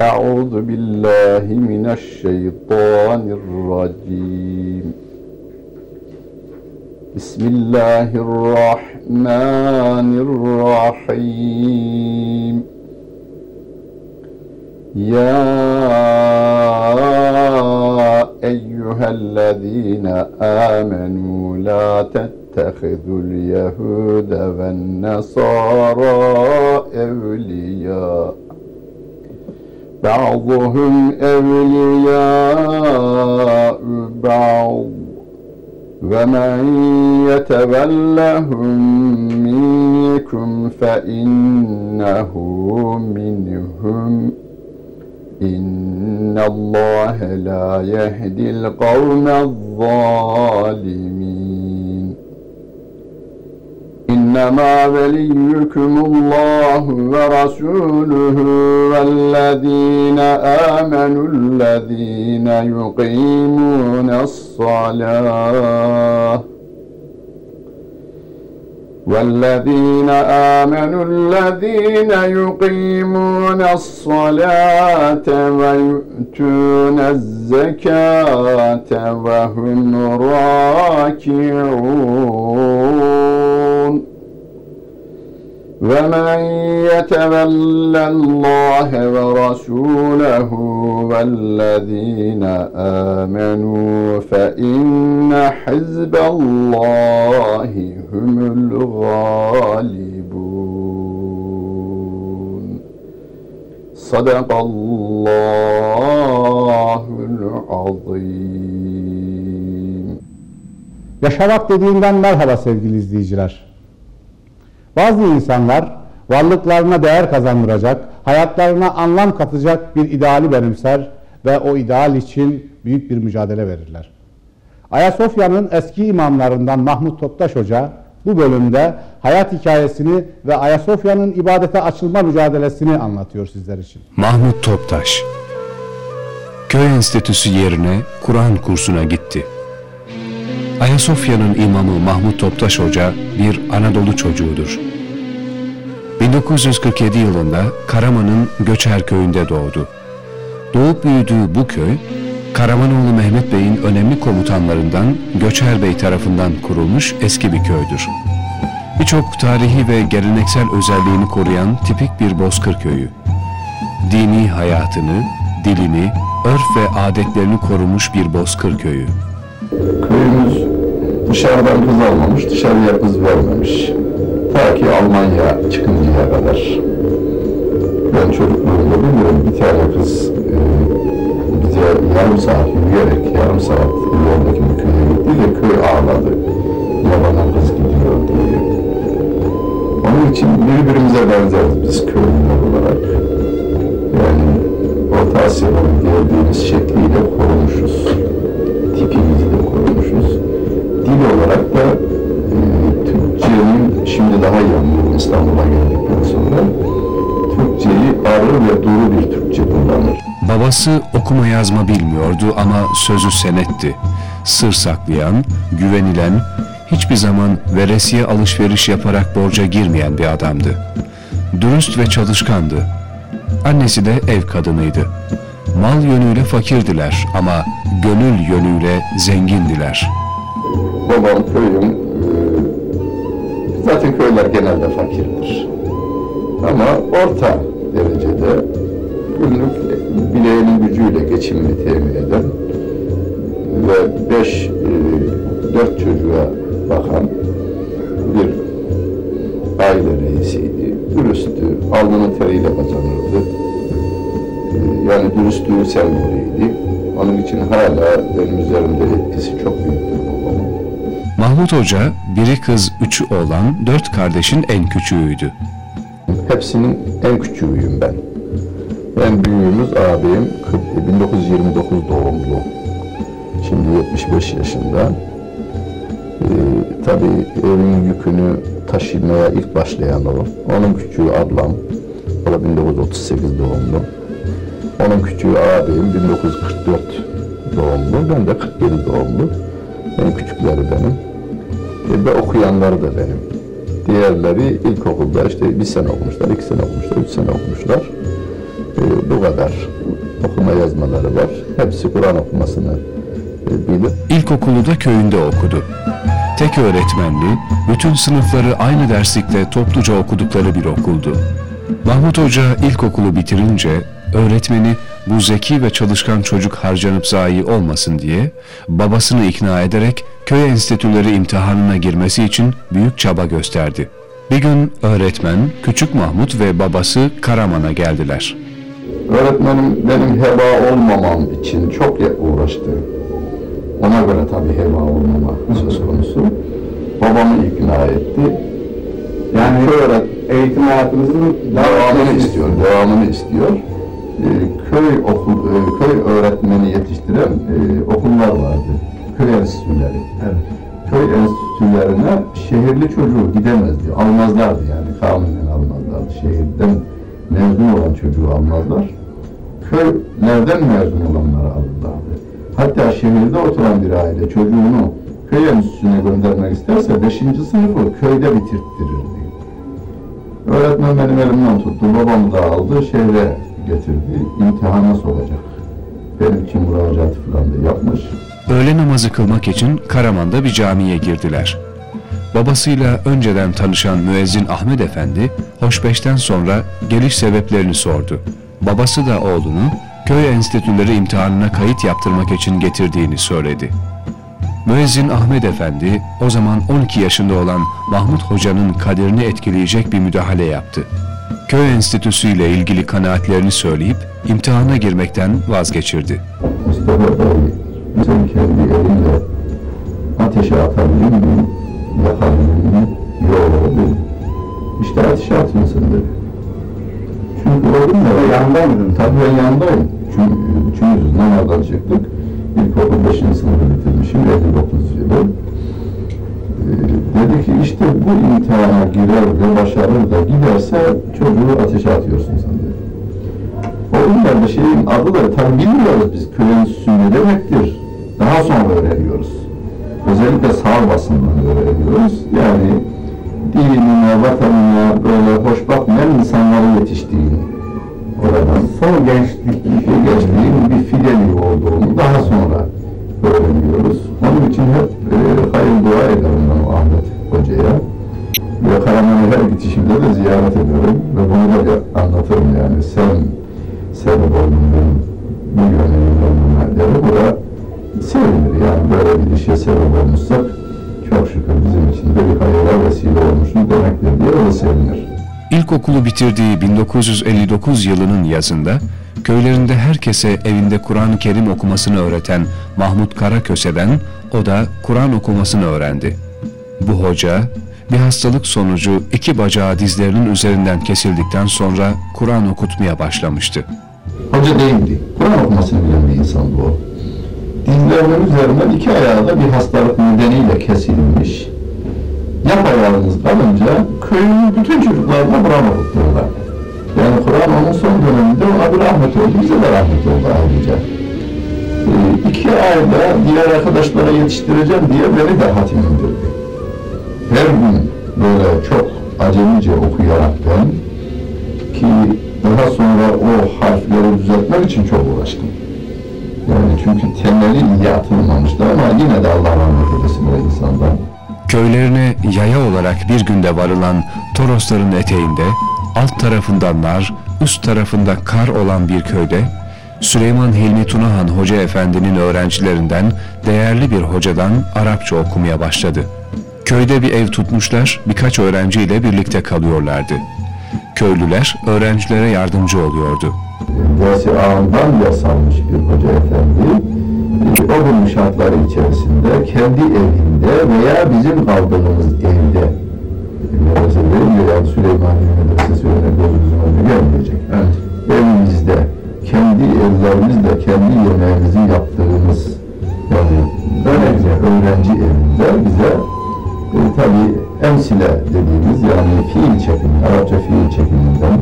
أعوذ بالله من الشيطان الرجيم بسم الله والنصارى أولياء. بعضهم أولياء بعض. ومن يتولهم منكم فإنه منهم. إن الله لا يهدي القوم الظالمين. إنما وليكم الله ورسوله والذين آمنوا الذين يقيمون الصلاة والذين آمنوا الذين يقيمون الصلاة ويؤتون الزكاة وهم راكعون. ومن يتول الله ورسوله والذين آمنوا فإن حزب الله هم الغالبون صدق الله العظيم Yaşamak dediğinden merhaba sevgili izleyiciler. Bazı insanlar varlıklarına değer kazandıracak, hayatlarına anlam katacak bir ideali benimser ve o ideal için büyük bir mücadele verirler. Ayasofya'nın eski imamlarından Mahmut Toptaş Hoca bu bölümde hayat hikayesini ve Ayasofya'nın ibadete açılma mücadelesini anlatıyor sizler için. Mahmut Toptaş Köy enstitüsü yerine Kur'an kursuna gitti. Ayasofya'nın imamı Mahmut Toptaş Hoca bir Anadolu çocuğudur. 1947 yılında Karaman'ın Göçer köyünde doğdu. Doğup büyüdüğü bu köy, Karamanoğlu Mehmet Bey'in önemli komutanlarından Göçer Bey tarafından kurulmuş eski bir köydür. Birçok tarihi ve geleneksel özelliğini koruyan tipik bir bozkır köyü. Dini hayatını, dilini, örf ve adetlerini korumuş bir bozkır köyü. Köyümüz dışarıdan kız almamış, dışarıya kız vermemiş. Ta ki Almanya çıkıncaya kadar. Ben çocukluğumda biliyorum bir tane kız e, bize yarım saat yürüyerek yarım saat yoldaki bir köye gitti de köy ağladı. Yabanan kız gidiyor diye. Onun için birbirimize benzeriz biz köylüler olarak. Yani Orta Asya'dan geldiğimiz şekliyle korumuşuz tipimizi de korumuşuz. Dil olarak da e, Türkçenin şimdi daha iyi İstanbul'a geldikten sonra. Türkçeyi ağır ve duru bir Türkçe kullanır. Babası okuma yazma bilmiyordu ama sözü senetti. Sır saklayan, güvenilen, hiçbir zaman veresiye alışveriş yaparak borca girmeyen bir adamdı. Dürüst ve çalışkandı. Annesi de ev kadınıydı. Mal yönüyle fakirdiler ama gönül yönüyle zengindiler. Babam köyün, e, zaten köyler genelde fakirdir. Ama orta derecede günlük bileğinin gücüyle geçimini temin eden ve beş, e, dört çocuğa bakan bir aile reisiydi. Dürüsttü, alnının teriyle kazanırdı. E, Yani dürüstlüğün sembolüydü. Onun için hala benim üzerimde etkisi çok babamın. Mahmut Hoca, biri kız, üçü oğlan, dört kardeşin en küçüğüydü. Hepsinin en küçüğüyüm ben. En büyüğümüz abim 40 1929 doğumlu. Şimdi 75 yaşında. Ee, tabii evin yükünü taşımaya ilk başlayan o. Onun küçüğü ablam. O da 1938 doğumlu. Onun küçüğü abim 1944 doğumlu. Ben de 47 doğumlu. En küçükleri benim. E, ve okuyanları da benim. Diğerleri ilkokulda işte bir sene okumuşlar, iki sene okumuşlar, üç sene okumuşlar. E, bu kadar okuma yazmaları var. Hepsi Kur'an okumasını e, bilir. İlkokulu da köyünde okudu. Tek öğretmenli, bütün sınıfları aynı derslikte topluca okudukları bir okuldu. Mahmut Hoca ilkokulu bitirince öğretmeni bu zeki ve çalışkan çocuk harcanıp zayi olmasın diye babasını ikna ederek köy enstitüleri imtihanına girmesi için büyük çaba gösterdi. Bir gün öğretmen, küçük Mahmut ve babası Karaman'a geldiler. Öğretmenim benim heba olmamam için çok uğraştı. Ona göre tabii heba olmama söz konusu. Babamı ikna etti. Yani Köy öğret eğitim hayatınızın devamını istiyor, devamını istiyor. Ee, köy okul, e, köy öğretmeni yetiştiren e, okullar vardı. Köy enstitüleri. Köy enstitülerine şehirli çocuğu gidemezdi, almazlardı yani kanunen almazlardı. Şehirden mezun olan çocuğu almazlar. Köylerden mezun olanları alırlardı. Hatta şehirde oturan bir aile çocuğunu köy enstitüsüne göndermek isterse 5. sınıfı köyde bitirttirirdi. Öğretmen benim elimden tuttu, babamı da aldı, şehre getirdi, imtihana sokacak. Benim için müracaatı falan da yapmış. Öğle namazı kılmak için Karaman'da bir camiye girdiler. Babasıyla önceden tanışan müezzin Ahmet Efendi, hoşbeşten sonra geliş sebeplerini sordu. Babası da oğlunu köy enstitüleri imtihanına kayıt yaptırmak için getirdiğini söyledi. Müezzin Ahmet Efendi o zaman 12 yaşında olan Mahmut Hoca'nın kaderini etkileyecek bir müdahale yaptı. Köy enstitüsü ile ilgili kanaatlerini söyleyip imtihana girmekten vazgeçirdi. Mustafa Bey, sen kendi elinle ateşe atabilir miyim, yakabilir miyim, yok dedi. İşte ateşe dedi. Çünkü o gün de yanında mıydın? Tabii ben yanındayım. Çünkü üçümüz namazdan çıktık. İlkokul 5. sınıfı bitirmişim, 59 yılı. Dedi ki işte bu imtihana girer ve başarır da giderse çocuğu ateşe atıyorsun sen dedi. O günlerde şeyin adı da tabii bilmiyoruz biz köyün ne demektir. Daha sonra öğreniyoruz. Özellikle sağ basından öğreniyoruz. Yani dinine, vatanına böyle hoş bakmayan insanların yetiştiğini oradan Son gençlik gençliğin bir fideli olduğunu daha sonra öğreniyoruz. Onun için hep e, hayır dua ederim ben Ahmet Hoca'ya. Ve Karaman'a her gidişimde de ziyaret ediyorum ve bunu da bir anlatırım yani. Sen sebep oldun benim bu yönelim olmama dedi. Bu da sevinir yani böyle bir işe sebep olmuşsak çok şükür bizim için de bir hayırla vesile olmuşuz demektir diye o da sevinir. İlkokulu bitirdiği 1959 yılının yazında köylerinde herkese evinde Kur'an-ı Kerim okumasını öğreten Mahmut Karaköse'den o da Kur'an okumasını öğrendi. Bu hoca bir hastalık sonucu iki bacağı dizlerinin üzerinden kesildikten sonra Kur'an okutmaya başlamıştı. Hoca değildi. Kur'an okumasını bilen bir insandı o. Dizlerinin üzerinden iki ayağı da bir hastalık nedeniyle kesilmiş. Yapayalnız kalınca köyün bütün çocuklarına Kur'an okuttular. Yani Kur'an onun son döneminde ona bir rahmet oldu, bize de rahmet oldu ayrıca. Ee, iki ayda diğer arkadaşlara yetiştireceğim diye beni de hatim indirdi. Her gün böyle çok acemice okuyarak ben ki daha sonra o harfleri düzeltmek için çok uğraştım. Yani çünkü temeli iyi atılmamıştı ama yine de Allah rahmet eylesin o insandan. Köylerine yaya olarak bir günde varılan Torosların eteğinde alt tarafında nar, üst tarafında kar olan bir köyde Süleyman Hilmi Tunahan Hoca Efendi'nin öğrencilerinden değerli bir hocadan Arapça okumaya başladı. Köyde bir ev tutmuşlar, birkaç öğrenciyle birlikte kalıyorlardı. Köylüler öğrencilere yardımcı oluyordu. Dersi ağından ders almış bir hoca efendi o gün şartları içerisinde kendi evinde veya bizim kaldığımız evde medrese değil yani Süleyman Medresesi gözümüzün önüne gelmeyecek. Evet. Evimizde, kendi evlerimizde, kendi yemeğimizi yaptığımız yani öğrenci, öğrenci evinde bize e, tabi emsile dediğimiz yani fiil çekimi, Arapça fiil çekiminden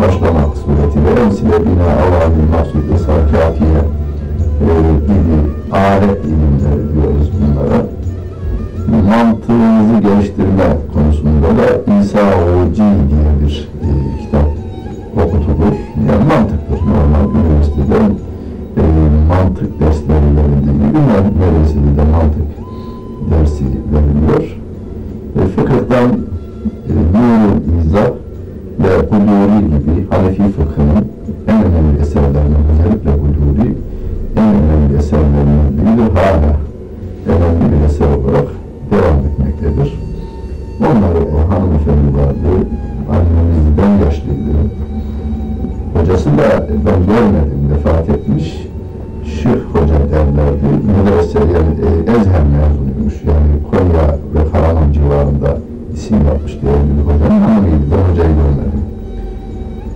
başlamak suretiyle emsile, bina, avami, mahsude, sarkafiye e, gibi alet ilimleri diyoruz bunlara. Mantığımızı geliştirme konusunda da İsa Hoci diye bir e, kitap okutulur. Yani mantıktır normal üniversitede e, mantık dersleri verildiği gibi medresede de mantık dersi veriliyor. E, fıkıhtan e, Nurul İzah ve Huduri gibi Hanefi fıkhının en önemli eserlerinden özellikle Huduri en önemli eserlerinden biridir. Hala önemli bir eser olarak devam etmektedir. Onları o hanımefendi vardı, annemizden yaşlıydı. Hocası da ben görmedim, vefat etmiş. Şık hoca derlerdi. Medrese yani e, Ezher mezunuymuş. Yani Konya ve Karaman civarında isim yapmış değerli bir hocanın hanımıydı. Ben hocayı görmedim.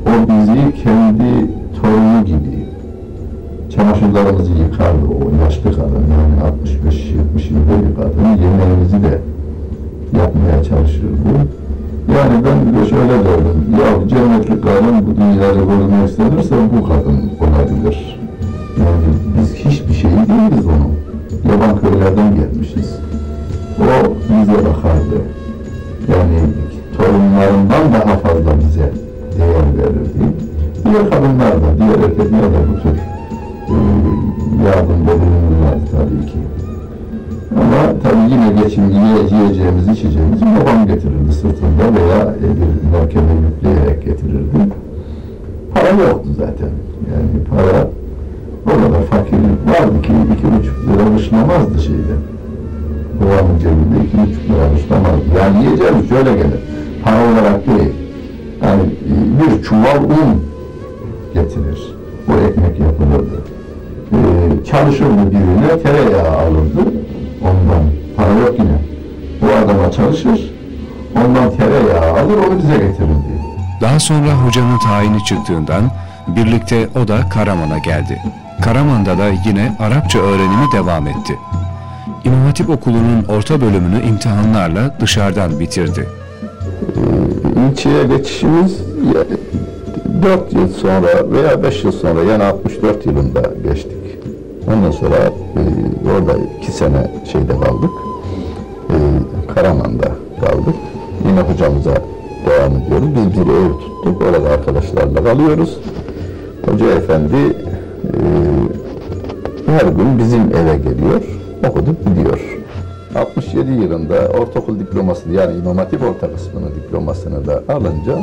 O bizi kendi torunu gibi çamaşırlarımızı yıkardı o yaşlı kadın yani 65-70 yılda bir kadın yemeğimizi de yapmaya çalışırdı. Yani ben de şöyle derdim, ya cennetlik kadın bu dünyada görmek istenirse bu kadın olabilir. Yani biz hiçbir şey değiliz onun. Yaban köylerden gelmişiz. O bize bakardı. Yani torunlarından daha fazla bize değer verirdi. Diğer kadınlar da, diğer erkekler de bu tür yardımda bulunurlardı tabii ki. Ama tabii yine geçim yiyeceğimiz, içeceğimizi babam getirirdi sırtında veya bir merkebe yükleyerek getirirdi. Para yoktu zaten. Yani para o kadar fakirlik vardı ki iki buçuk lira dışlamazdı şeyde. Babamın cebinde iki buçuk lira dışlamazdı. Yani yiyeceğimiz şöyle gelir. Para olarak değil. Yani bir çuval un getirir. O ekmek yapılırdı. Ee, çalışırdı birine, tereyağı alırdı. Ondan para yok yine. Bu adama çalışır, ondan tereyağı alır, onu bize getirirdi. Daha sonra hocanın tayini çıktığından birlikte o da Karaman'a geldi. Karaman'da da yine Arapça öğrenimi devam etti. İmam Hatip Okulu'nun orta bölümünü imtihanlarla dışarıdan bitirdi. İlçeye geçişimiz 4 yıl sonra veya 5 yıl sonra yani 64 yılında geçtik. Ondan sonra e, orada 2 sene şeyde kaldık. E, Karaman'da kaldık. Yine hocamıza devam ediyoruz. Biz bir ev tuttuk. Orada arkadaşlarla kalıyoruz. Hoca efendi e, her gün bizim eve geliyor. Okuduk gidiyor. 67 yılında ortaokul diploması yani İmam Hatip orta kısmının diplomasını da alınca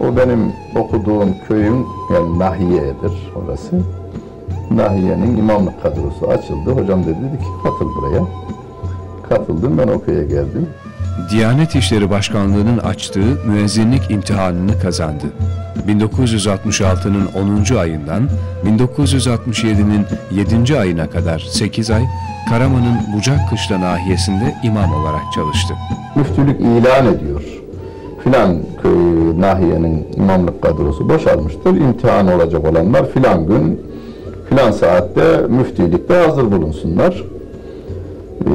o benim okuduğum köyün yani Nahiye'dir orası. Nahiye'nin imamlık kadrosu açıldı. Hocam dedi, dedi ki katıl buraya. Katıldım ben o köye geldim. Diyanet İşleri Başkanlığı'nın açtığı müezzinlik imtihanını kazandı. 1966'nın 10. ayından 1967'nin 7. ayına kadar 8 ay Karaman'ın Bucak Kışla nahiyesinde imam olarak çalıştı. Müftülük ilan ediyor. Filan köy nahiyenin imamlık kadrosu boşalmıştır. İmtihan olacak olanlar filan gün filan saatte müftülükte hazır bulunsunlar. Ee,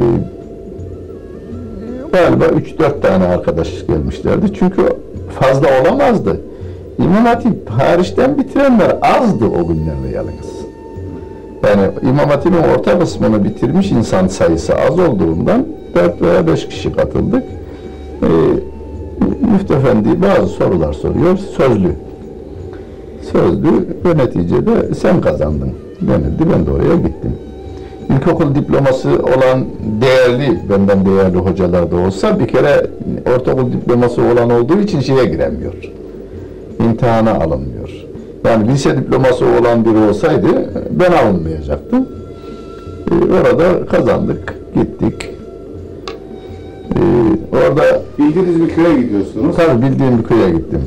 galiba 3-4 tane arkadaş gelmişlerdi. Çünkü fazla olamazdı. İmam Hatip hariçten bitirenler azdı o günlerde yalnız. Yani İmam Hatip'in orta kısmını bitirmiş insan sayısı az olduğundan 4 veya 5 kişi katıldık. Ee, Müftü Efendi bazı sorular soruyor, sözlü. Sözlü ve neticede sen kazandın denildi, ben de oraya gittim. İlkokul diploması olan değerli, benden değerli hocalar da olsa bir kere ortaokul diploması olan olduğu için şeye giremiyor. İmtihana alınmıyor. Yani lise diploması olan biri olsaydı ben alınmayacaktım. Ee, orada kazandık, gittik. Ee, orada Bildiğiniz bir köye gidiyorsunuz. tabii bildiğim bir köye gittim.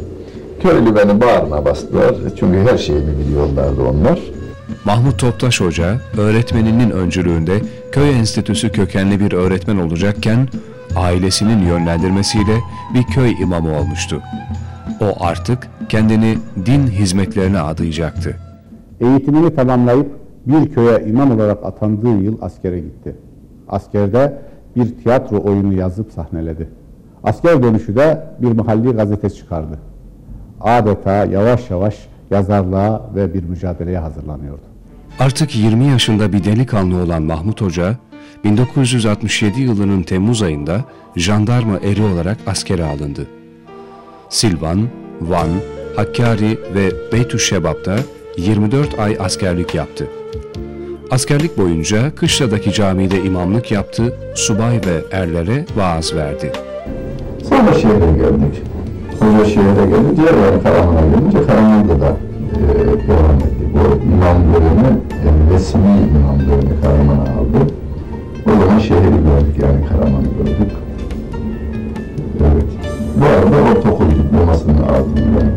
Köylü beni bağrına bastılar. Çünkü her şeyimi biliyorlardı onlar. Mahmut Toptaş Hoca, öğretmeninin öncülüğünde köy enstitüsü kökenli bir öğretmen olacakken, ailesinin yönlendirmesiyle bir köy imamı olmuştu. O artık kendini din hizmetlerine adayacaktı. Eğitimini tamamlayıp bir köye imam olarak atandığı yıl askere gitti. Askerde bir tiyatro oyunu yazıp sahneledi. Asker dönüşü de bir mahalli gazete çıkardı. Adeta yavaş yavaş yazarlığa ve bir mücadeleye hazırlanıyordu. Artık 20 yaşında bir delikanlı olan Mahmut Hoca, 1967 yılının Temmuz ayında jandarma eri olarak askere alındı. Silvan, Van, Hakkari ve Beytüşşebap'ta 24 ay askerlik yaptı. Askerlik boyunca Kışla'daki camide imamlık yaptı, subay ve erlere vaaz verdi. Sonra şehre geldik. Sonra şehre gelince yani Karaman'a gelince Karaman'da da e, devam ettik. O imam bölümü, yani resmi imam bölümü Karaman'a aldı. O zaman şehri gördük yani Karaman'ı gördük. Evet. Bu arada ortaokul diplomasını aldım ben.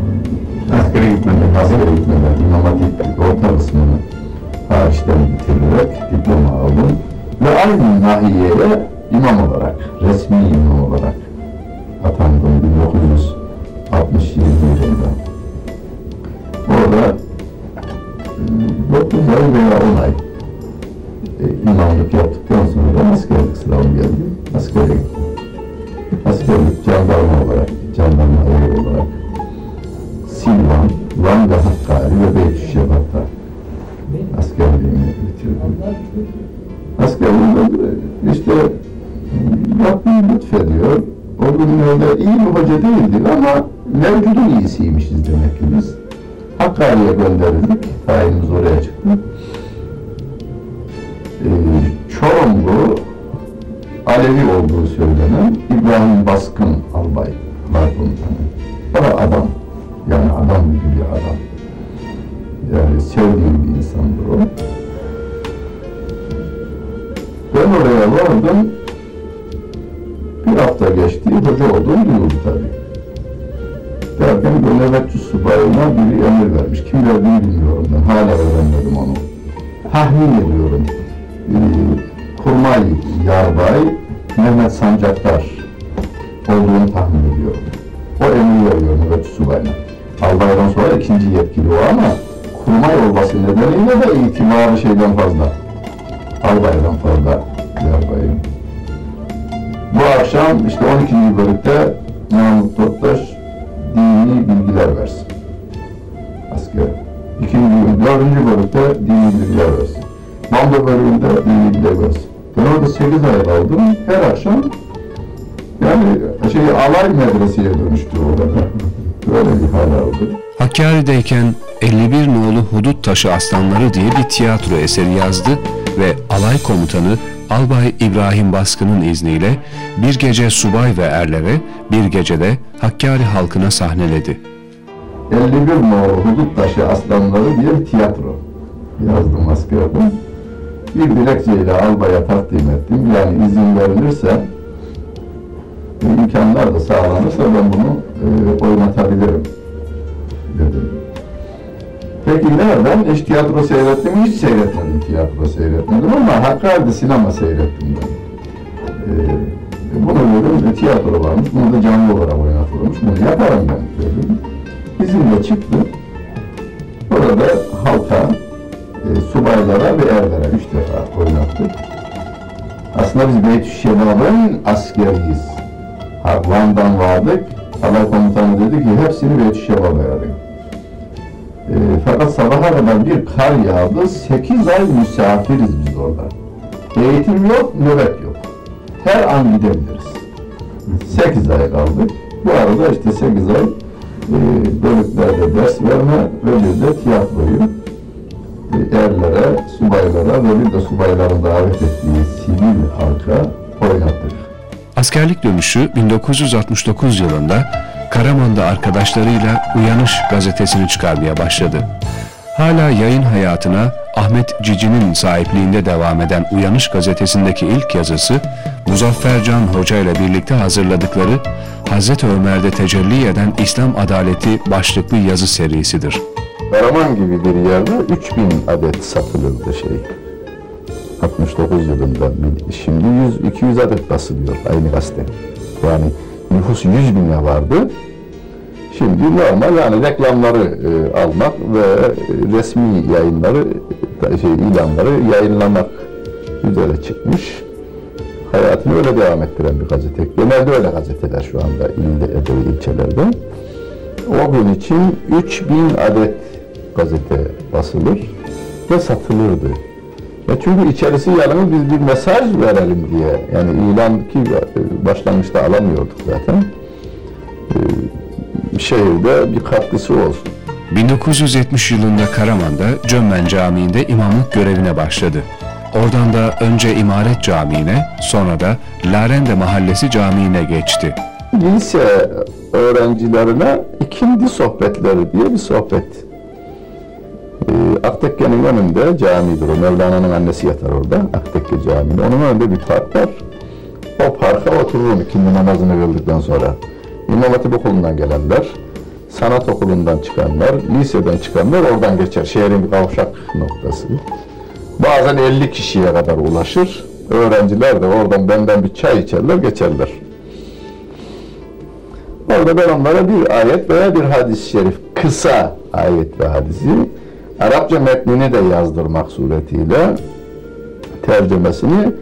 Askere gitmeden, askere gitmeden İmam Hatip orta kısmını hariçten bitirerek diploma aldım. Ve aynı nahiyeye imam olarak, resmi imam olarak atandım 1967 yılında. Orada 9 ay veya 10 ay e, imamlık yaptıktan sonra askerlik sınavı geldi. Askere gittim. Askerlik jandarma olarak, jandarma eri olarak Silvan, Van ve Hakkari ve Beytüşşebat'ta askerliğimi bitirdim. Askerliğimde işte Rabbim lütfediyor. O günlerde iyi bir hoca değildik ama mevcudun iyisiymişiz demek ki biz. Hakkari'ye gönderildik. Tayinimiz oraya çıktı. Ee, Çorumlu Alevi olduğu söylenen İbrahim Baskın albay var komutanı. Da adam. Yani adam gibi bir adam. Yani sevdiğim bir insandır o. Ben oraya vardım. Bir hafta geçti, hoca olduğum duyuldu tabii. Bir nöbetçi subayına biri emir vermiş. Kim verdiğini bilmiyorum ben. Hala öğrenmedim onu. Tahmin ediyorum. Ee, Kurmay Yarbay Mehmet Sancaktar olduğunu tahmin ediyorum. O emir veriyor nöbetçi subayına. Albaydan sonra ikinci yetkili o ama kurmay olması nedeniyle de itibarı şeyden fazla. Albaydan fazla yarbayım. Bu akşam işte 12. bölükte Mahmut Toptaş dini bilgiler versin. Asker. İkinci, dördüncü bölükte dini bilgiler versin. Manda bölümünde dini bilgiler versin. Ben orada 8 ay kaldım. Her akşam yani şey alay medreseye dönüştü orada. Böyle bir hal aldı. Hakkari'deyken 51 nolu Hudut Taşı Aslanları diye bir tiyatro eseri yazdı ve alay komutanı Albay İbrahim Baskın'ın izniyle bir gece subay ve erlere, bir gecede Hakkari halkına sahneledi. 51 numaralı Hudut Taşı Aslanları bir tiyatro yazdım askerden. Bir dilekçeyle albaya takdim ettim. Yani izin verilirse, imkanlar da sağlanırsa ben bunu e, oynatabilirim dedim. Peki nereden? Hiç tiyatro seyrettim? Hiç seyretmedim tiyatro seyretmedim ama Hakkari'de sinema seyrettim ben. Ee, bunu dedim, tiyatro varmış, bunu da canlı olarak oynatılmış, bunu yaparım ben dedim. İzimle çıktı. Orada halka, e, subaylara ve erlere üç defa oynattık. Aslında biz Beytüşşebab'ın kar yağdı. 8 ay misafiriz biz orada. Eğitim yok, nöbet yok. Her an gidebiliriz. 8 ay kaldık. Bu arada işte 8 ay e, bölüklerde ders verme ve bir de tiyatroyu e, erlere, subaylara bir de subayların davet ettiği sivil halka oynattık. Askerlik dönüşü 1969 yılında Karaman'da arkadaşlarıyla Uyanış gazetesini çıkarmaya başladı. Hala yayın hayatına Ahmet Cici'nin sahipliğinde devam eden Uyanış gazetesindeki ilk yazısı, Muzaffer Can Hoca ile birlikte hazırladıkları Hazreti Ömer'de tecelli eden İslam adaleti başlıklı yazı serisidir. Karaman gibi bir yerde 3000 adet satılırdı şey. 69 yılında. Şimdi 100-200 adet basılıyor aynı gazete. Yani nüfus 100 bine vardı. Şimdi normal yani reklamları e, almak ve resmi yayınları, şey ilanları yayınlamak üzere çıkmış. hayatını öyle devam ettiren bir gazete. Genelde öyle gazeteler şu anda ilde, ede, ilçelerde. O gün için 3000 adet gazete basılır ve satılırdı. Ya çünkü içerisi yalnız biz bir mesaj verelim diye. Yani ilan ki e, başlangıçta alamıyorduk zaten. Şehirde bir katkısı olsun. 1970 yılında Karaman'da Cömmen Camii'nde imamlık görevine başladı. Oradan da önce İmaret Camii'ne, sonra da Larende Mahallesi Camii'ne geçti. lise öğrencilerine ikindi sohbetleri diye bir sohbet. Ee, Aktekke'nin önünde camidir o. Mevlana'nın annesi yatar orada. Aktekke Camii. Onun önünde bir park var. O parka otururum ikindi namazını kıldıktan sonra. İmam Hatip okulundan gelenler, sanat okulundan çıkanlar, liseden çıkanlar oradan geçer. Şehrin kavşak noktası. Bazen 50 kişiye kadar ulaşır. Öğrenciler de oradan benden bir çay içerler, geçerler. Orada ben onlara bir ayet veya bir hadis-i şerif, kısa ayet ve hadisi, Arapça metnini de yazdırmak suretiyle tercümesini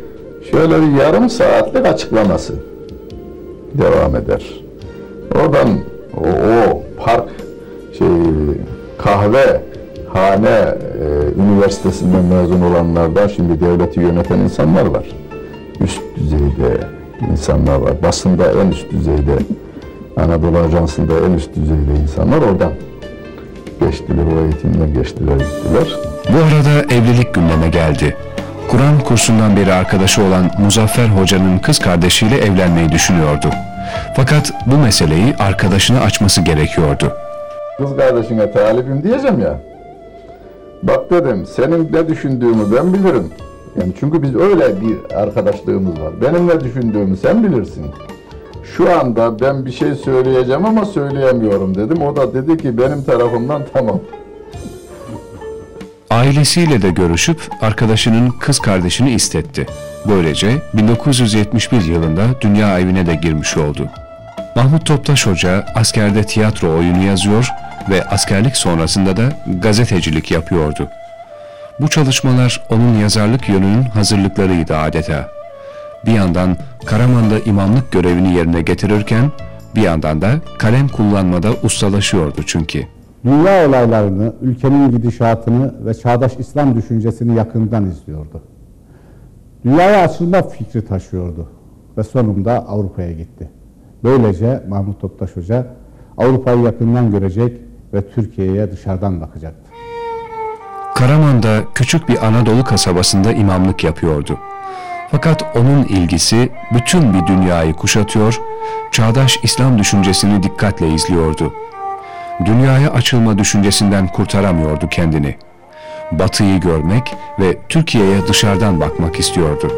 şöyle bir yarım saatlik açıklaması devam eder. Oradan o, o park şey kahve hane e, üniversitesinden mezun olanlardan şimdi devleti yöneten insanlar var. Üst düzeyde insanlar var. Basında en üst düzeyde Anadolu Ajansı'nda en üst düzeyde insanlar oradan geçtiler, o eğitimden geçtiler, gittiler. Bu arada evlilik gündeme geldi. Kur'an kursundan beri arkadaşı olan Muzaffer Hoca'nın kız kardeşiyle evlenmeyi düşünüyordu. Fakat bu meseleyi arkadaşına açması gerekiyordu. Kız kardeşine talibim diyeceğim ya. Bak dedim, senin ne düşündüğümü ben bilirim. Yani çünkü biz öyle bir arkadaşlığımız var. Benim ne düşündüğümü sen bilirsin. Şu anda ben bir şey söyleyeceğim ama söyleyemiyorum dedim. O da dedi ki benim tarafımdan tamam. Ailesiyle de görüşüp arkadaşının kız kardeşini istetti. Böylece 1971 yılında dünya evine de girmiş oldu. Mahmut Toptaş Hoca askerde tiyatro oyunu yazıyor ve askerlik sonrasında da gazetecilik yapıyordu. Bu çalışmalar onun yazarlık yönünün hazırlıklarıydı adeta. Bir yandan Karaman'da imamlık görevini yerine getirirken bir yandan da kalem kullanmada ustalaşıyordu çünkü. Dünya olaylarını, ülkenin gidişatını ve çağdaş İslam düşüncesini yakından izliyordu. Dünyaya açılma fikri taşıyordu ve sonunda Avrupa'ya gitti. Böylece Mahmut Toptaş Hoca Avrupa'yı yakından görecek ve Türkiye'ye dışarıdan bakacaktı. Karaman'da küçük bir Anadolu kasabasında imamlık yapıyordu. Fakat onun ilgisi bütün bir dünyayı kuşatıyor, çağdaş İslam düşüncesini dikkatle izliyordu. Dünyaya açılma düşüncesinden kurtaramıyordu kendini. Batıyı görmek ve Türkiye'ye dışarıdan bakmak istiyordu.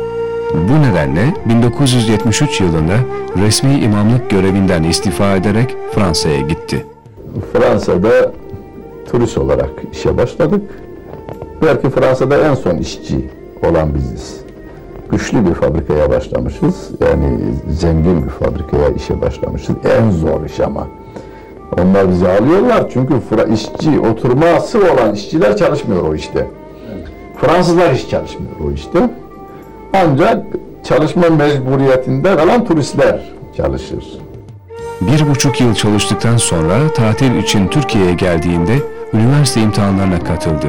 Bu nedenle 1973 yılında resmi imamlık görevinden istifa ederek Fransa'ya gitti. Fransa'da turist olarak işe başladık. Belki Fransa'da en son işçi olan biziz. Güçlü bir fabrikaya başlamışız. Yani zengin bir fabrikaya işe başlamışız. En zor iş ama. Onlar bizi alıyorlar çünkü işçi, oturması olan işçiler çalışmıyor o işte. Fransızlar hiç çalışmıyor o işte. Ancak çalışma mecburiyetinde kalan turistler çalışır. Bir buçuk yıl çalıştıktan sonra tatil için Türkiye'ye geldiğinde üniversite imtihanlarına katıldı.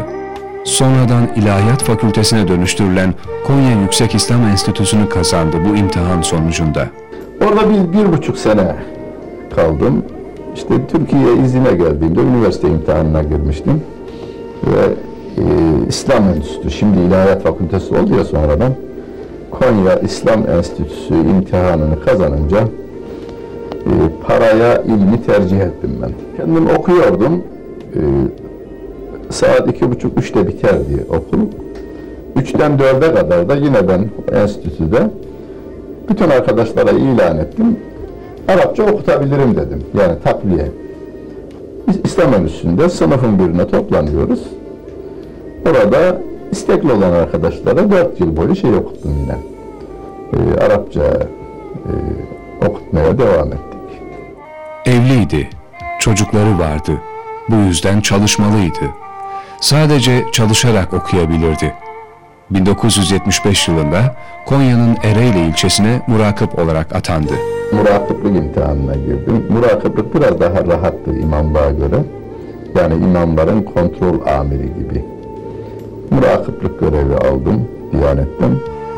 Sonradan İlahiyat Fakültesine dönüştürülen Konya Yüksek İslam Enstitüsü'nü kazandı bu imtihan sonucunda. Orada bir, bir buçuk sene kaldım. İşte Türkiye'ye izine geldiğimde üniversite imtihanına girmiştim. Ve e, İslam Enstitüsü, şimdi İlahiyat Fakültesi oldu ya sonradan. Konya İslam Enstitüsü imtihanını kazanınca e, paraya ilmi tercih ettim ben. Kendim okuyordum. E, saat iki buçuk, üçte biterdi okul. Üçten dörde kadar da yine ben enstitüde bütün arkadaşlara ilan ettim. Arapça okutabilirim dedim. Yani takviye. Biz İslam Enstitüsü'nde sınıfın birine toplanıyoruz. Orada istekli olan arkadaşlara dört yıl boyu şey okuttum yine. Ee, Arapça e, okutmaya devam ettik. Evliydi, çocukları vardı. Bu yüzden çalışmalıydı. Sadece çalışarak okuyabilirdi. 1975 yılında Konya'nın Ereğli ilçesine murakip olarak atandı. Murakiplik imtihanına girdim. Murakiplik biraz daha rahattı imamlığa göre. Yani imamların kontrol amiri gibi. Murakiplik görevi aldım Diyanet'ten.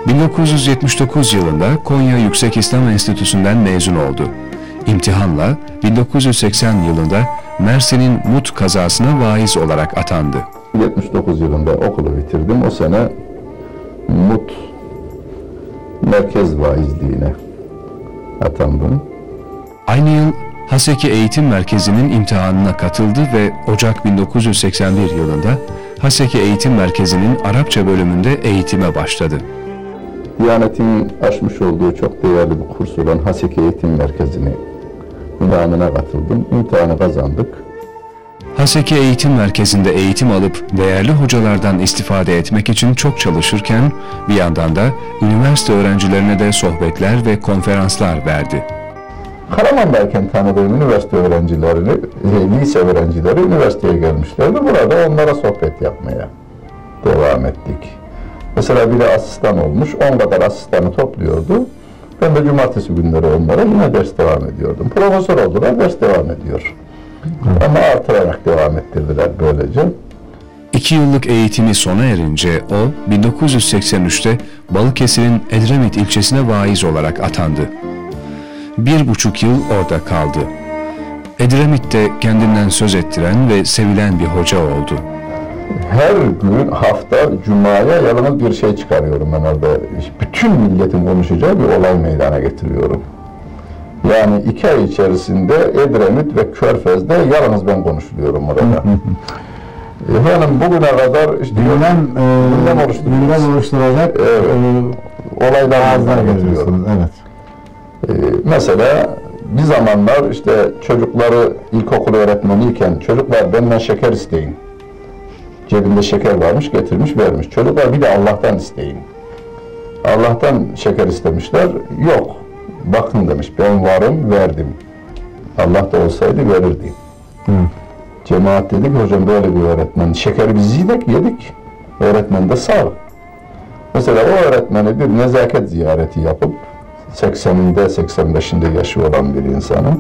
1979 yılında Konya Yüksek İslam Enstitüsü'nden mezun oldu. İmtihanla 1980 yılında Mersin'in Mut kazasına vaiz olarak atandı. 79 yılında okulu bitirdim. O sene MUT merkez vaizliğine atandım. Aynı yıl Haseki Eğitim Merkezi'nin imtihanına katıldı ve Ocak 1981 yılında Haseki Eğitim Merkezi'nin Arapça bölümünde eğitime başladı. Diyanet'in açmış olduğu çok değerli bir kurs olan Haseki Eğitim Merkezi'ni imtihanına katıldım. İmtihanı kazandık. Haseki Eğitim Merkezi'nde eğitim alıp değerli hocalardan istifade etmek için çok çalışırken bir yandan da üniversite öğrencilerine de sohbetler ve konferanslar verdi. Karaman'dayken tanıdığım üniversite öğrencilerini, e, lise öğrencileri üniversiteye gelmişlerdi. Burada onlara sohbet yapmaya devam ettik. Mesela biri asistan olmuş, 10 kadar asistanı topluyordu. Ben de cumartesi günleri onlara yine ders devam ediyordum. Profesör oldular, ders devam ediyor. Ama artırarak devam ettirdiler böylece. İki yıllık eğitimi sona erince o 1983'te Balıkesir'in Edremit ilçesine vaiz olarak atandı. Bir buçuk yıl orada kaldı. Edremit'te kendinden söz ettiren ve sevilen bir hoca oldu. Her gün hafta Cuma'ya yalnız bir şey çıkarıyorum ben orada. Bütün milletin konuşacağı bir olay meydana getiriyorum. Yani iki ay içerisinde Edremit ve Körfez'de yalnız ben konuşuluyorum orada. Efendim bugüne kadar işte Gündem, e, gündem oluşturuyoruz. gündem oluşturacak e, olaylar ağızlar meydana getiriyorum. Evet. Ee, mesela bir zamanlar işte çocukları ilkokul öğretmeniyken çocuklar benden şeker isteyin. Cebinde şeker varmış getirmiş vermiş. Çocuklar bir de Allah'tan isteyin. Allah'tan şeker istemişler. Yok. Bakın demiş ben varım verdim. Allah da olsaydı verirdi. Hı. Cemaat dedi ki hocam böyle bir öğretmen. Şekeri biz yedik yedik. Öğretmen de sağ. Mesela o öğretmeni bir nezaket ziyareti yapıp 80'inde 85'inde yaşı olan bir insanı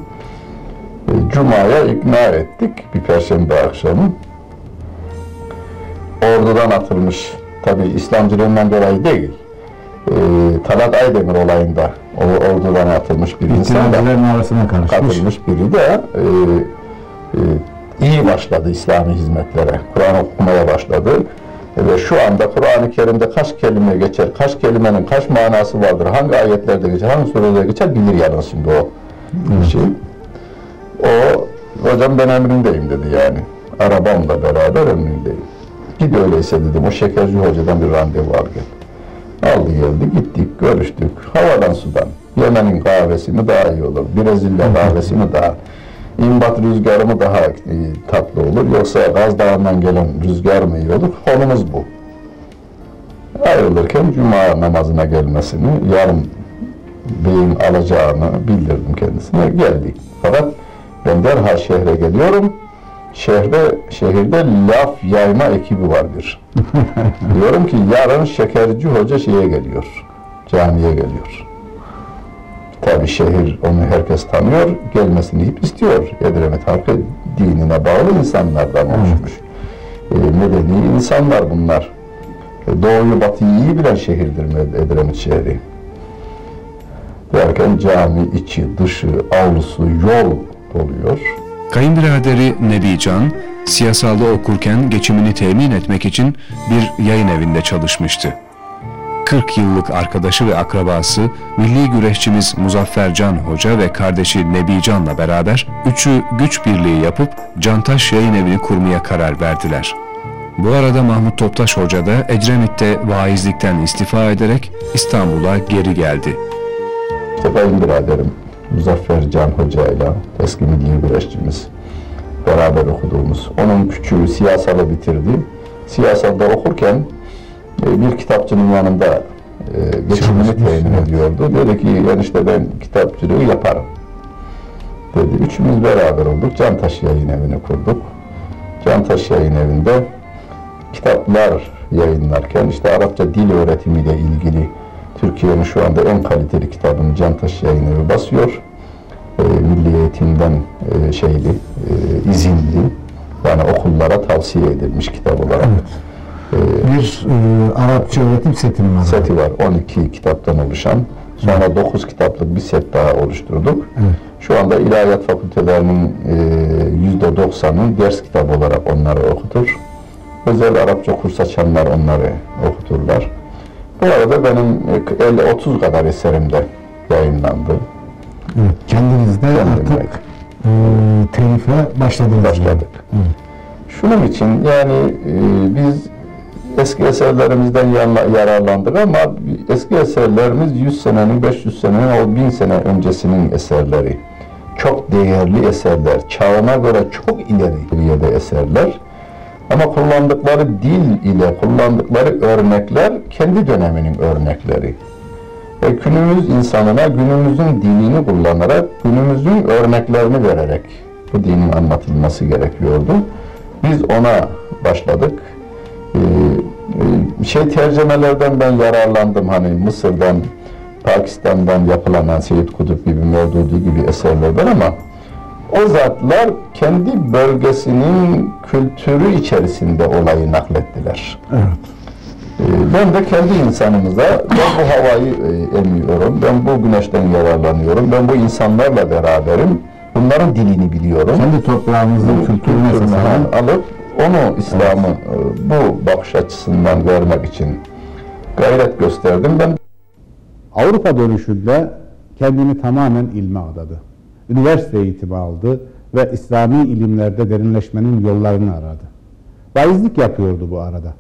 e, Cuma'ya ikna ettik bir perşembe akşamı. Ordudan atılmış, tabi İslamcılığından dolayı değil, e, Talat Aydemir olayında o ordudan atılmış bir insan da arasına karışmış. katılmış biri de e, e, iyi başladı İslami hizmetlere. Kur'an okumaya başladı. Ve şu anda Kur'an-ı Kerim'de kaç kelime geçer, kaç kelimenin kaç manası vardır, hangi ayetlerde geçer, hangi surelerde geçer bilir yalnız şimdi o şey. O, hocam ben emrindeyim dedi yani. Arabamla beraber emrindeyim. Git öyleyse dedim, o şekerci hocadan bir randevu al gel. Aldı geldi, gittik, görüştük. Havadan sudan. Yemen'in kahvesi mi daha iyi olur, Brezilya kahvesi mi daha İmbat rüzgarı mı daha e, tatlı olur, yoksa Gaz Dağı'ndan gelen rüzgar mı iyi olur? Konumuz bu. Ayrılırken Cuma namazına gelmesini, yarın beyin alacağını bildirdim kendisine. Geldik. Fakat ben derhal şehre geliyorum. Şehre, şehirde laf yayma ekibi var bir. Diyorum ki yarın şekerci hoca şeye geliyor. Camiye geliyor. Tabi şehir onu herkes tanıyor, gelmesini hep istiyor. Edremit halkı dinine bağlı insanlardan oluşmuş. E, medeni insanlar bunlar. E, doğuyu batıyı iyi bilen şehirdir Edremit şehri. Derken cami içi, dışı, avlusu, yol oluyor. Kayınbiraderi Nebi Can, siyasalda okurken geçimini temin etmek için bir yayın evinde çalışmıştı. 40 yıllık arkadaşı ve akrabası milli güreşçimiz Muzaffer Can Hoca ve kardeşi Nebi Can'la beraber üçü güç birliği yapıp Cantaş Yayın Evi'ni kurmaya karar verdiler. Bu arada Mahmut Toptaş Hoca da Ecremit'te vaizlikten istifa ederek İstanbul'a geri geldi. İşte kayınbiraderim Muzaffer Can Hoca ile eski milli güreşçimiz beraber okuduğumuz. Onun küçüğü siyasalı bitirdi. Siyasalda okurken e, bir kitapçının yanında e, geçimini temin ediyordu. Dedi ki enişte ben kitapçılığı yaparım. Dedi. Üçümüz beraber olduk. Cantaş Yayın Evi'ni kurduk. Cantaş Yayın Evi'nde kitaplar yayınlarken işte Arapça dil öğretimiyle ilgili Türkiye'nin şu anda en kaliteli kitabını Cantaş Yayınları basıyor. E, Milli Eğitim'den e, şeyli, e, izinli yani okullara tavsiye edilmiş kitap olarak. Bir e, Arapça öğretim seti mi var? Seti var 12 kitaptan oluşan. Sonra 9 kitaplık bir set daha oluşturduk. Evet. Şu anda ilahiyat fakültelerinin e, %90'ı ders kitabı olarak onları okutur. Özel Arapça kurs açanlar onları okuturlar. Bu arada benim e, 50-30 kadar eserim de yayınlandı. Evet. Kendiniz de Kendim artık e, telife başladınız. başladık. Şunun için yani e, biz eski eserlerimizden yararlandık ama eski eserlerimiz 100 senenin, 500 senenin, o 1000 sene öncesinin eserleri. Çok değerli eserler, çağına göre çok ileri seviyede eserler. Ama kullandıkları dil ile kullandıkları örnekler kendi döneminin örnekleri. Ve günümüz insanına günümüzün dinini kullanarak, günümüzün örneklerini vererek bu dinin anlatılması gerekiyordu. Biz ona başladık. Ee, e, şey tercümelerden ben yararlandım hani Mısır'dan, Pakistan'dan yapılan Seyyid Kutup gibi, Mevdudi gibi eserlerden ama o zatlar kendi bölgesinin kültürü içerisinde olayı naklettiler. Evet. Ee, Ben de kendi insanımıza, ben bu havayı e, emiyorum, ben bu güneşten yararlanıyorum, ben bu insanlarla beraberim, bunların dilini biliyorum. Kendi toprağımızın kültürüne Kültürünü alıp onu İslam'ı e, bu bakış açısından vermek için gayret gösterdim. Ben Avrupa dönüşünde kendini tamamen ilme adadı. Üniversite eğitimi aldı ve İslami ilimlerde derinleşmenin yollarını aradı. Vaizlik yapıyordu bu arada.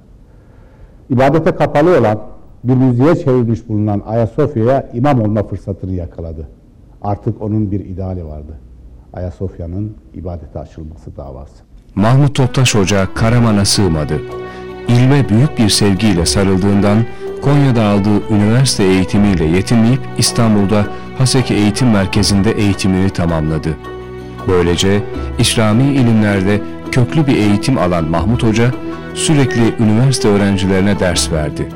İbadete kapalı olan, bir müziğe çevrilmiş bulunan Ayasofya'ya imam olma fırsatını yakaladı. Artık onun bir ideali vardı. Ayasofya'nın ibadete açılması davası. Mahmut Toptaş Hoca Karaman'a sığmadı. İlme büyük bir sevgiyle sarıldığından Konya'da aldığı üniversite eğitimiyle yetinmeyip İstanbul'da Haseki Eğitim Merkezi'nde eğitimini tamamladı. Böylece İslami ilimlerde köklü bir eğitim alan Mahmut Hoca sürekli üniversite öğrencilerine ders verdi.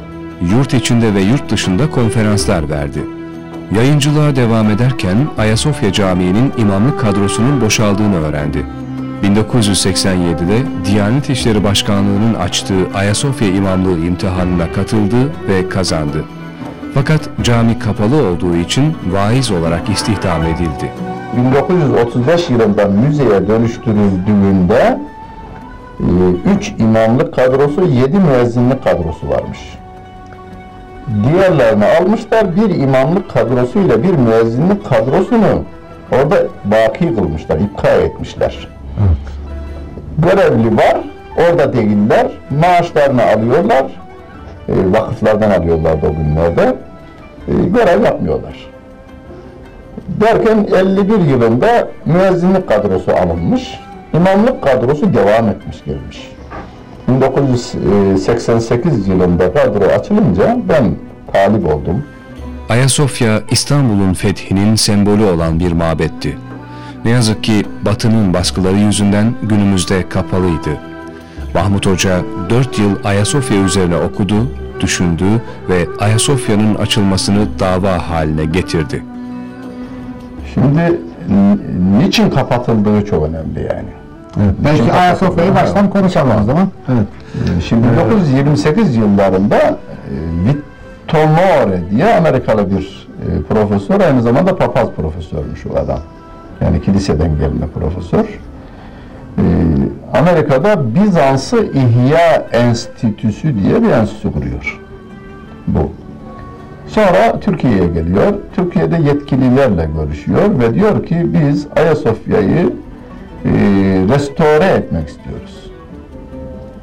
Yurt içinde ve yurt dışında konferanslar verdi. Yayıncılığa devam ederken Ayasofya Camii'nin imamlık kadrosunun boşaldığını öğrendi. 1987'de Diyanet İşleri Başkanlığı'nın açtığı Ayasofya İmamlığı imtihanına katıldı ve kazandı. Fakat cami kapalı olduğu için vaiz olarak istihdam edildi. 1935 yılında müzeye dönüştürüldüğünde 3 imamlık kadrosu, 7 müezzinlik kadrosu varmış. Diğerlerini almışlar, bir imamlık kadrosu ile bir müezzinlik kadrosunu orada baki kılmışlar, ipka etmişler. Görevli var, orada değiller, maaşlarını alıyorlar, e, vakıflardan alıyorlardı o günlerde, e, görev yapmıyorlar. Derken 51 yılında müezzinlik kadrosu alınmış, imamlık kadrosu devam etmiş gelmiş. 1988 yılında kadro açılınca ben talip oldum. Ayasofya İstanbul'un fethinin sembolü olan bir mabetti. Ne yazık ki Batı'nın baskıları yüzünden günümüzde kapalıydı. Mahmut Hoca 4 yıl Ayasofya üzerine okudu, düşündü ve Ayasofya'nın açılmasını dava haline getirdi. Şimdi niçin kapatıldığı çok önemli yani. Evet. Belki Ayasofya'yı baştan konuşalım o zaman. Evet. Ee, Şimdi 1928 yıllarında e, Vittomore diye Amerikalı bir e, profesör, aynı zamanda papaz profesörmüş o adam. Yani kiliseden gelme profesör. Ee, Amerika'da Bizans'ı İhya Enstitüsü diye bir enstitü kuruyor. Bu. Sonra Türkiye'ye geliyor. Türkiye'de yetkililerle görüşüyor ve diyor ki biz Ayasofya'yı e, restore etmek istiyoruz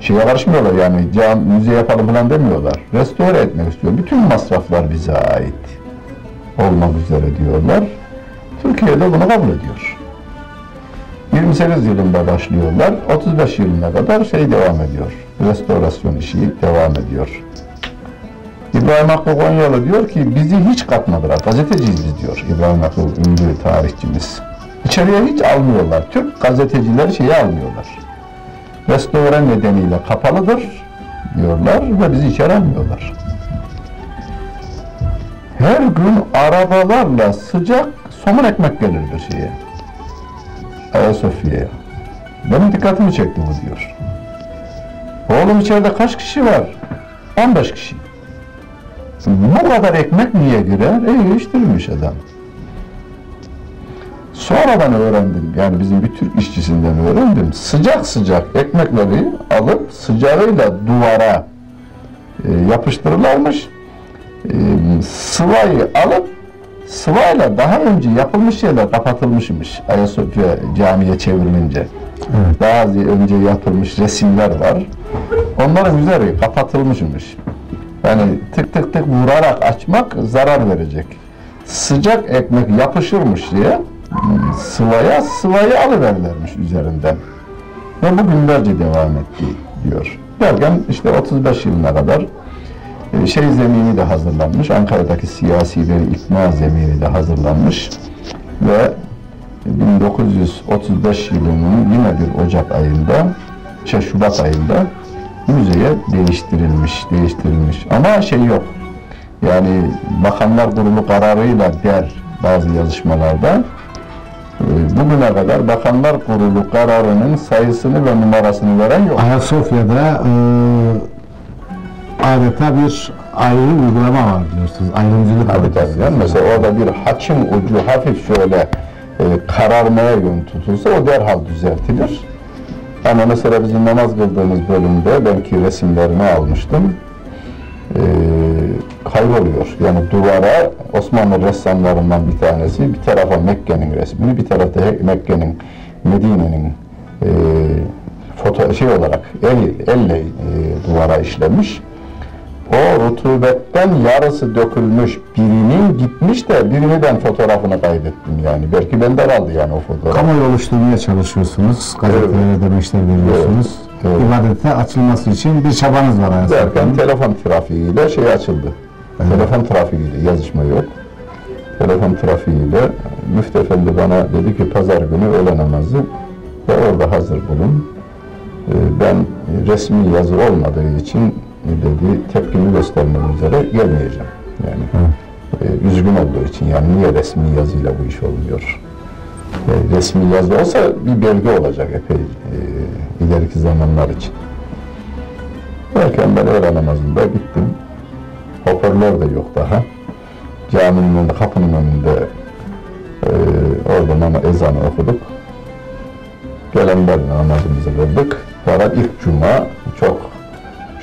şeye karışmıyorlar yani cam, müze yapalım falan demiyorlar. Restore etmek istiyor. Bütün masraflar bize ait olmak üzere diyorlar. Türkiye'de bunu kabul ediyor. 28 yılında başlıyorlar. 35 yılına kadar şey devam ediyor. Restorasyon işi devam ediyor. İbrahim Hakkı Konyalı diyor ki bizi hiç katmadılar. Gazeteciyiz biz diyor. İbrahim Hakkı ünlü tarihçimiz. İçeriye hiç almıyorlar. Türk gazetecileri şeyi almıyorlar restore nedeniyle kapalıdır. diyorlar ve bizi içeri almıyorlar. Her gün arabalarla sıcak somun ekmek gelirdi şeye. Ayasofya'ya. Benim dikkatimi çekti bu diyor. Oğlum içeride kaç kişi var? 15 kişi. Bu kadar ekmek niye girer? E iştirmiş adam. Sonradan öğrendim. Yani bizim bir Türk işçisinden öğrendim. Sıcak sıcak ekmekleri alıp sıcağıyla duvara e, yapıştırırlarmış. E, sıvayı alıp sıvayla daha önce yapılmış yerler kapatılmışmış. Ayasofya camiye çevrilince. Daha önce yapılmış resimler var. Onların üzeri kapatılmışmış. Yani tık tık tık vurarak açmak zarar verecek. Sıcak ekmek yapışırmış diye hmm, sıvaya sıvayı alıverirlermiş üzerinden. Ve bu günlerce devam etti diyor. Derken işte 35 yılına kadar şey zemini de hazırlanmış. Ankara'daki siyasilerin ikna zemini de hazırlanmış. Ve 1935 yılının yine bir Ocak ayında, şey Şubat ayında müzeye değiştirilmiş, değiştirilmiş. Ama şey yok. Yani Bakanlar Kurulu kararıyla der bazı yazışmalarda e, bugüne kadar Bakanlar Kurulu kararının sayısını ve numarasını veren yok. Ayasofya'da e, adeta bir ayrı uygulama var diyorsunuz. Ayrımcılık var Tabii tabii. mesela orada bir haçın ucu hafif şöyle e, kararmaya yön tutulsa o derhal düzeltilir. Ama mesela bizim namaz kıldığımız bölümde belki resimlerini almıştım. E, kayboluyor. Yani duvara Osmanlı ressamlarından bir tanesi bir tarafa Mekke'nin resmini, bir tarafta Mekke'nin, Medine'nin e, foto şey olarak el, elle e, duvara işlemiş. O rutubetten yarısı dökülmüş birinin gitmiş de birini ben fotoğrafını kaydettim yani. Belki bende kaldı yani o fotoğraf. Kamuoyu oluşturmaya çalışıyorsunuz. Gazetelere demeçler veriyorsunuz. Evet. İbadete açılması için bir çabanız var Derken Ayasofya'nın. telefon trafiğiyle şey açıldı. Telefon trafiğiyle yazışma yok. Telefon trafiğiyle Müftü Efendi bana dedi ki pazar günü öğle namazı ve orada hazır bulun. Ee, Ben resmi yazı olmadığı için dedi tepkimi göstermek üzere gelmeyeceğim. Yani e, üzgün olduğu için yani niye resmi yazıyla bu iş olmuyor? E, resmi yazı olsa bir belge olacak epey e, ileriki zamanlar için. Derken ben öğle namazında gittim. Hoparlör de yok daha. Caminin önünde, kapının önünde e, orada ama ezanı okuduk. Gelenlerle namazımızı kıldık. Fakat ilk cuma çok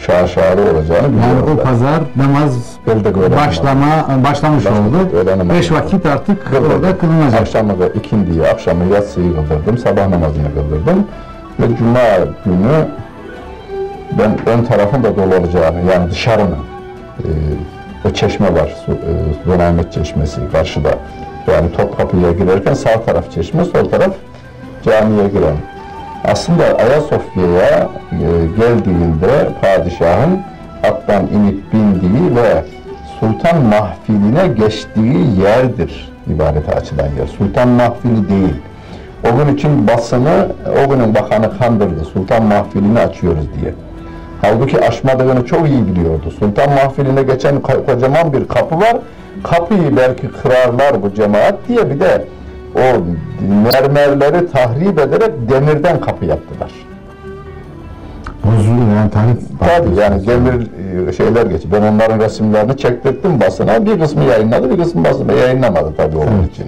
şaşalı olacağını Yani biliyorlar. o pazar namaz Kıldık başlama başlamış Başladık, oldu. Beş vakit artık Kıldırdım. orada kılınacak. Akşamı da ikindiyi, akşamı yatsıyı kıldırdım, sabah namazını kıldırdım. Ve cuma günü ben ön tarafın da dolu olacağını, yani dışarının, e, o çeşme var, e, Çeşmesi karşıda. Yani Topkapı'ya girerken sağ taraf çeşme, sol taraf camiye giren. Aslında Ayasofya'ya e, geldiğinde padişahın attan inip bindiği ve Sultan Mahfili'ne geçtiği yerdir ibadete açılan yer. Sultan Mahfili değil. O gün için basını, o günün bakanı kandırdı. Sultan Mahfili'ni açıyoruz diye. Halbuki aşmadığını çok iyi biliyordu. Sultan Mahfili'ne geçen kocaman bir kapı var. Kapıyı belki kırarlar bu cemaat diye bir de o mermerleri tahrip ederek demirden kapı yaptılar. Bozuluyor yani tarih. Tabii yani demir e, şeyler geç. Ben onların resimlerini çektirdim basına. Bir kısmı yayınladı, bir kısmı basına yayınlamadı tabii onun için.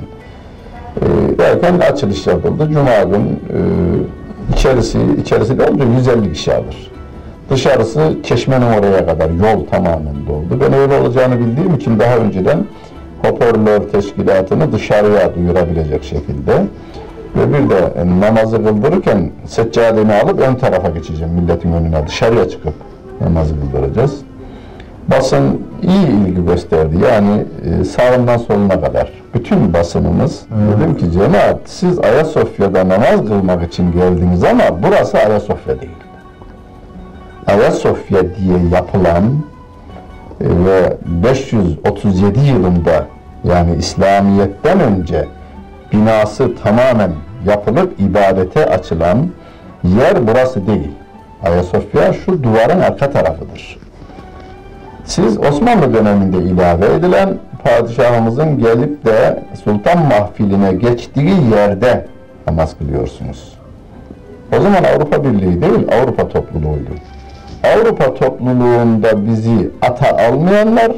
E, derken açılış yapıldı. Cuma gün e, içerisi, içerisi de olunca 150 kişi alır. Dışarısı çeşmenin oraya kadar yol tamamen doldu. Ben öyle olacağını bildiğim için daha önceden hoparlör teşkilatını dışarıya duyurabilecek şekilde ve bir de e, namazı kıldırırken seccademi alıp ön tarafa geçeceğim milletin önüne dışarıya çıkıp namazı kıldıracağız. Basın iyi ilgi gösterdi yani e, sağından soluna kadar. Bütün basınımız dedim ki cemaat siz Ayasofya'da namaz kılmak için geldiniz ama burası Ayasofya değil. Ayasofya diye yapılan e, ve 537 yılında yani İslamiyet'ten önce binası tamamen yapılıp ibadete açılan yer burası değil. Ayasofya şu duvarın arka tarafıdır. Siz Osmanlı döneminde ilave edilen padişahımızın gelip de sultan mahfiline geçtiği yerde namaz kılıyorsunuz. O zaman Avrupa Birliği değil, Avrupa topluluğuydu. Avrupa topluluğunda bizi ata almayanlar,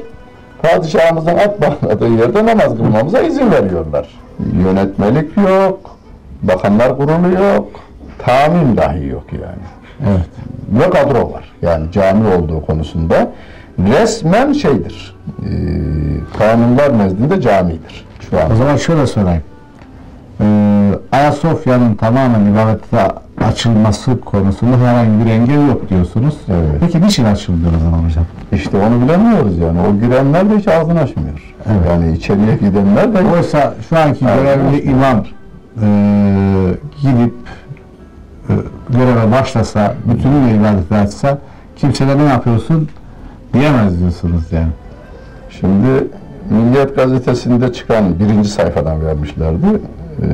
padişahımızın at bağladığı yerde namaz kılmamıza izin veriyorlar. Yönetmelik yok, bakanlar kurulu yok, tamin dahi yok yani. Evet. Ve kadro var. Yani cami olduğu konusunda resmen şeydir, e, kanunlar nezdinde camidir şu an. O zaman şöyle sorayım. Ee, Ayasofya'nın tamamen ibadete açılması konusunda herhangi bir engel yok diyorsunuz. Evet. Peki niçin açılmıyor o zaman hocam? İşte onu bilemiyoruz yani. O girenler de hiç ağzını açmıyor. Evet. Yani içeriye gidenler de Oysa şu anki Evet. görevli imam e, gidip e, göreve başlasa, bütünüyle ibadete açsa kimse de ne yapıyorsun diyemez diyorsunuz yani. Şimdi Milliyet Gazetesi'nde çıkan birinci sayfadan vermişlerdi. Ee,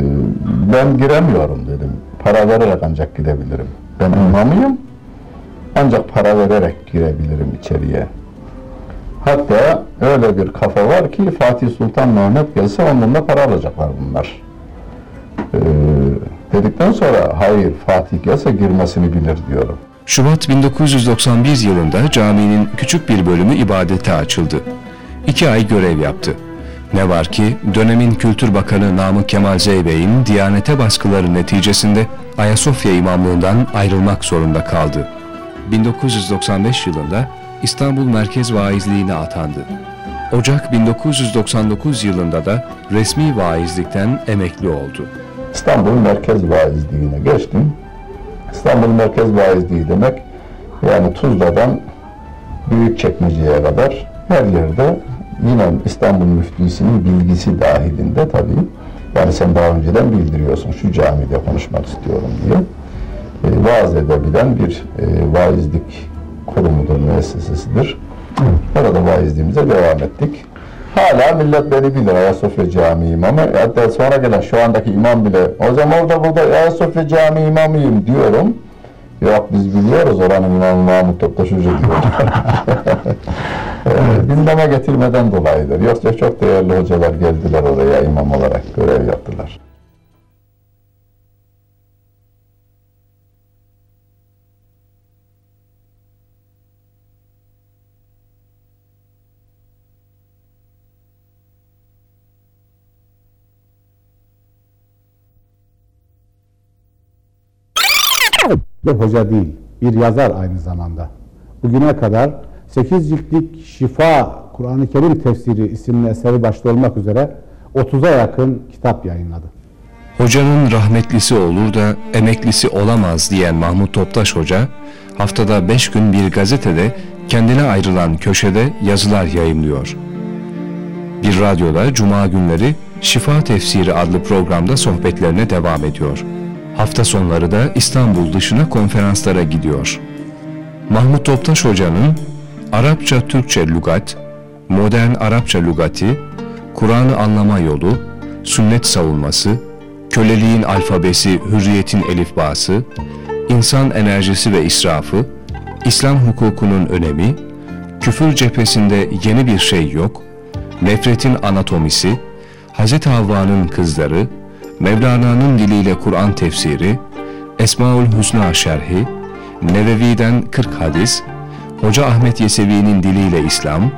ben giremiyorum dedim. Para vererek ancak girebilirim. Ben imamıyım. Ancak para vererek girebilirim içeriye. Hatta öyle bir kafa var ki Fatih Sultan Mehmet gelse ondan da para alacaklar bunlar. Ee, dedikten sonra hayır Fatih gelse girmesini bilir diyorum. Şubat 1991 yılında caminin küçük bir bölümü ibadete açıldı. İki ay görev yaptı. Ne var ki dönemin Kültür Bakanı Namık Kemal Zeybey'in Diyanete baskıları neticesinde Ayasofya imamlığından ayrılmak zorunda kaldı. 1995 yılında İstanbul Merkez Vaizliğine atandı. Ocak 1999 yılında da resmi vaizlikten emekli oldu. İstanbul Merkez Vaizliğine geçtim. İstanbul Merkez Vaizliği demek yani Tuzla'dan Büyükçekmece'ye kadar her yerde yine İstanbul Müftüsü'nün bilgisi dahilinde tabii. Yani sen daha önceden bildiriyorsun şu camide konuşmak istiyorum diye. E, vaaz edebilen bir e, vaizlik kurumudur, müessesesidir. Orada vaizliğimize devam ettik. Hala millet beni bilir Ayasofya Camii imamı. Hatta sonra gelen şu andaki imam bile hocam orada burada Ayasofya Camii imamıyım diyorum. Yok biz biliyoruz oranın imamı Mahmut Toptaş Hoca diyor. evet. Gündeme getirmeden dolayıdır. Yoksa çok değerli hocalar geldiler oraya imam olarak görev yaptılar. Bir hoca değil, bir yazar aynı zamanda. Bugüne kadar 8 ciltlik Şifa Kur'an-ı Kerim Tefsiri isimli eseri başta olmak üzere 30'a yakın kitap yayınladı. Hocanın rahmetlisi olur da emeklisi olamaz diyen Mahmut Toptaş Hoca, haftada beş gün bir gazetede kendine ayrılan köşede yazılar yayımlıyor. Bir radyoda Cuma günleri Şifa Tefsiri adlı programda sohbetlerine devam ediyor. Hafta sonları da İstanbul dışına konferanslara gidiyor. Mahmut Toptaş Hoca'nın Arapça Türkçe lügat, modern Arapça lügati, Kur'an'ı anlama yolu, sünnet savunması, köleliğin alfabesi, hürriyetin elifbası, insan enerjisi ve israfı, İslam hukukunun önemi, küfür cephesinde yeni bir şey yok, nefretin anatomisi, Hz. Havva'nın kızları, Mevlana'nın diliyle Kur'an tefsiri, Esmaül Hüsna şerhi, Nevevi'den 40 hadis, Hoca Ahmet Yesevi'nin diliyle İslam,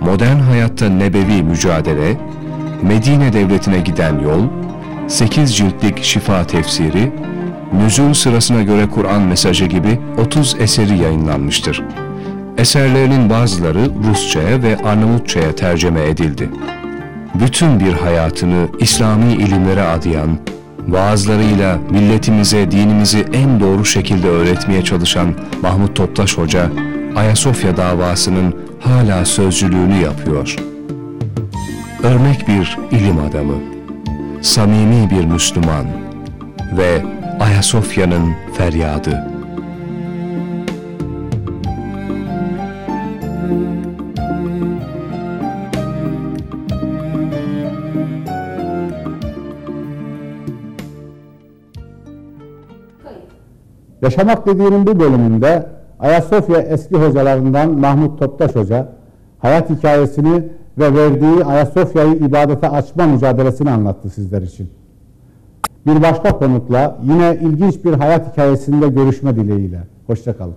modern hayatta nebevi mücadele, Medine devletine giden yol, 8 ciltlik şifa tefsiri, nüzul sırasına göre Kur'an mesajı gibi 30 eseri yayınlanmıştır. Eserlerinin bazıları Rusça'ya ve Arnavutça'ya tercüme edildi. Bütün bir hayatını İslami ilimlere adayan, vaazlarıyla milletimize dinimizi en doğru şekilde öğretmeye çalışan Mahmut Toptaş Hoca, Ayasofya davasının hala sözcülüğünü yapıyor. Örnek bir ilim adamı, samimi bir Müslüman ve Ayasofya'nın feryadı. Yaşamak dediğinin bu bölümünde Ayasofya eski hocalarından Mahmut Toptaş Hoca, hayat hikayesini ve verdiği Ayasofya'yı ibadete açma mücadelesini anlattı sizler için. Bir başka konukla yine ilginç bir hayat hikayesinde görüşme dileğiyle. Hoşçakalın.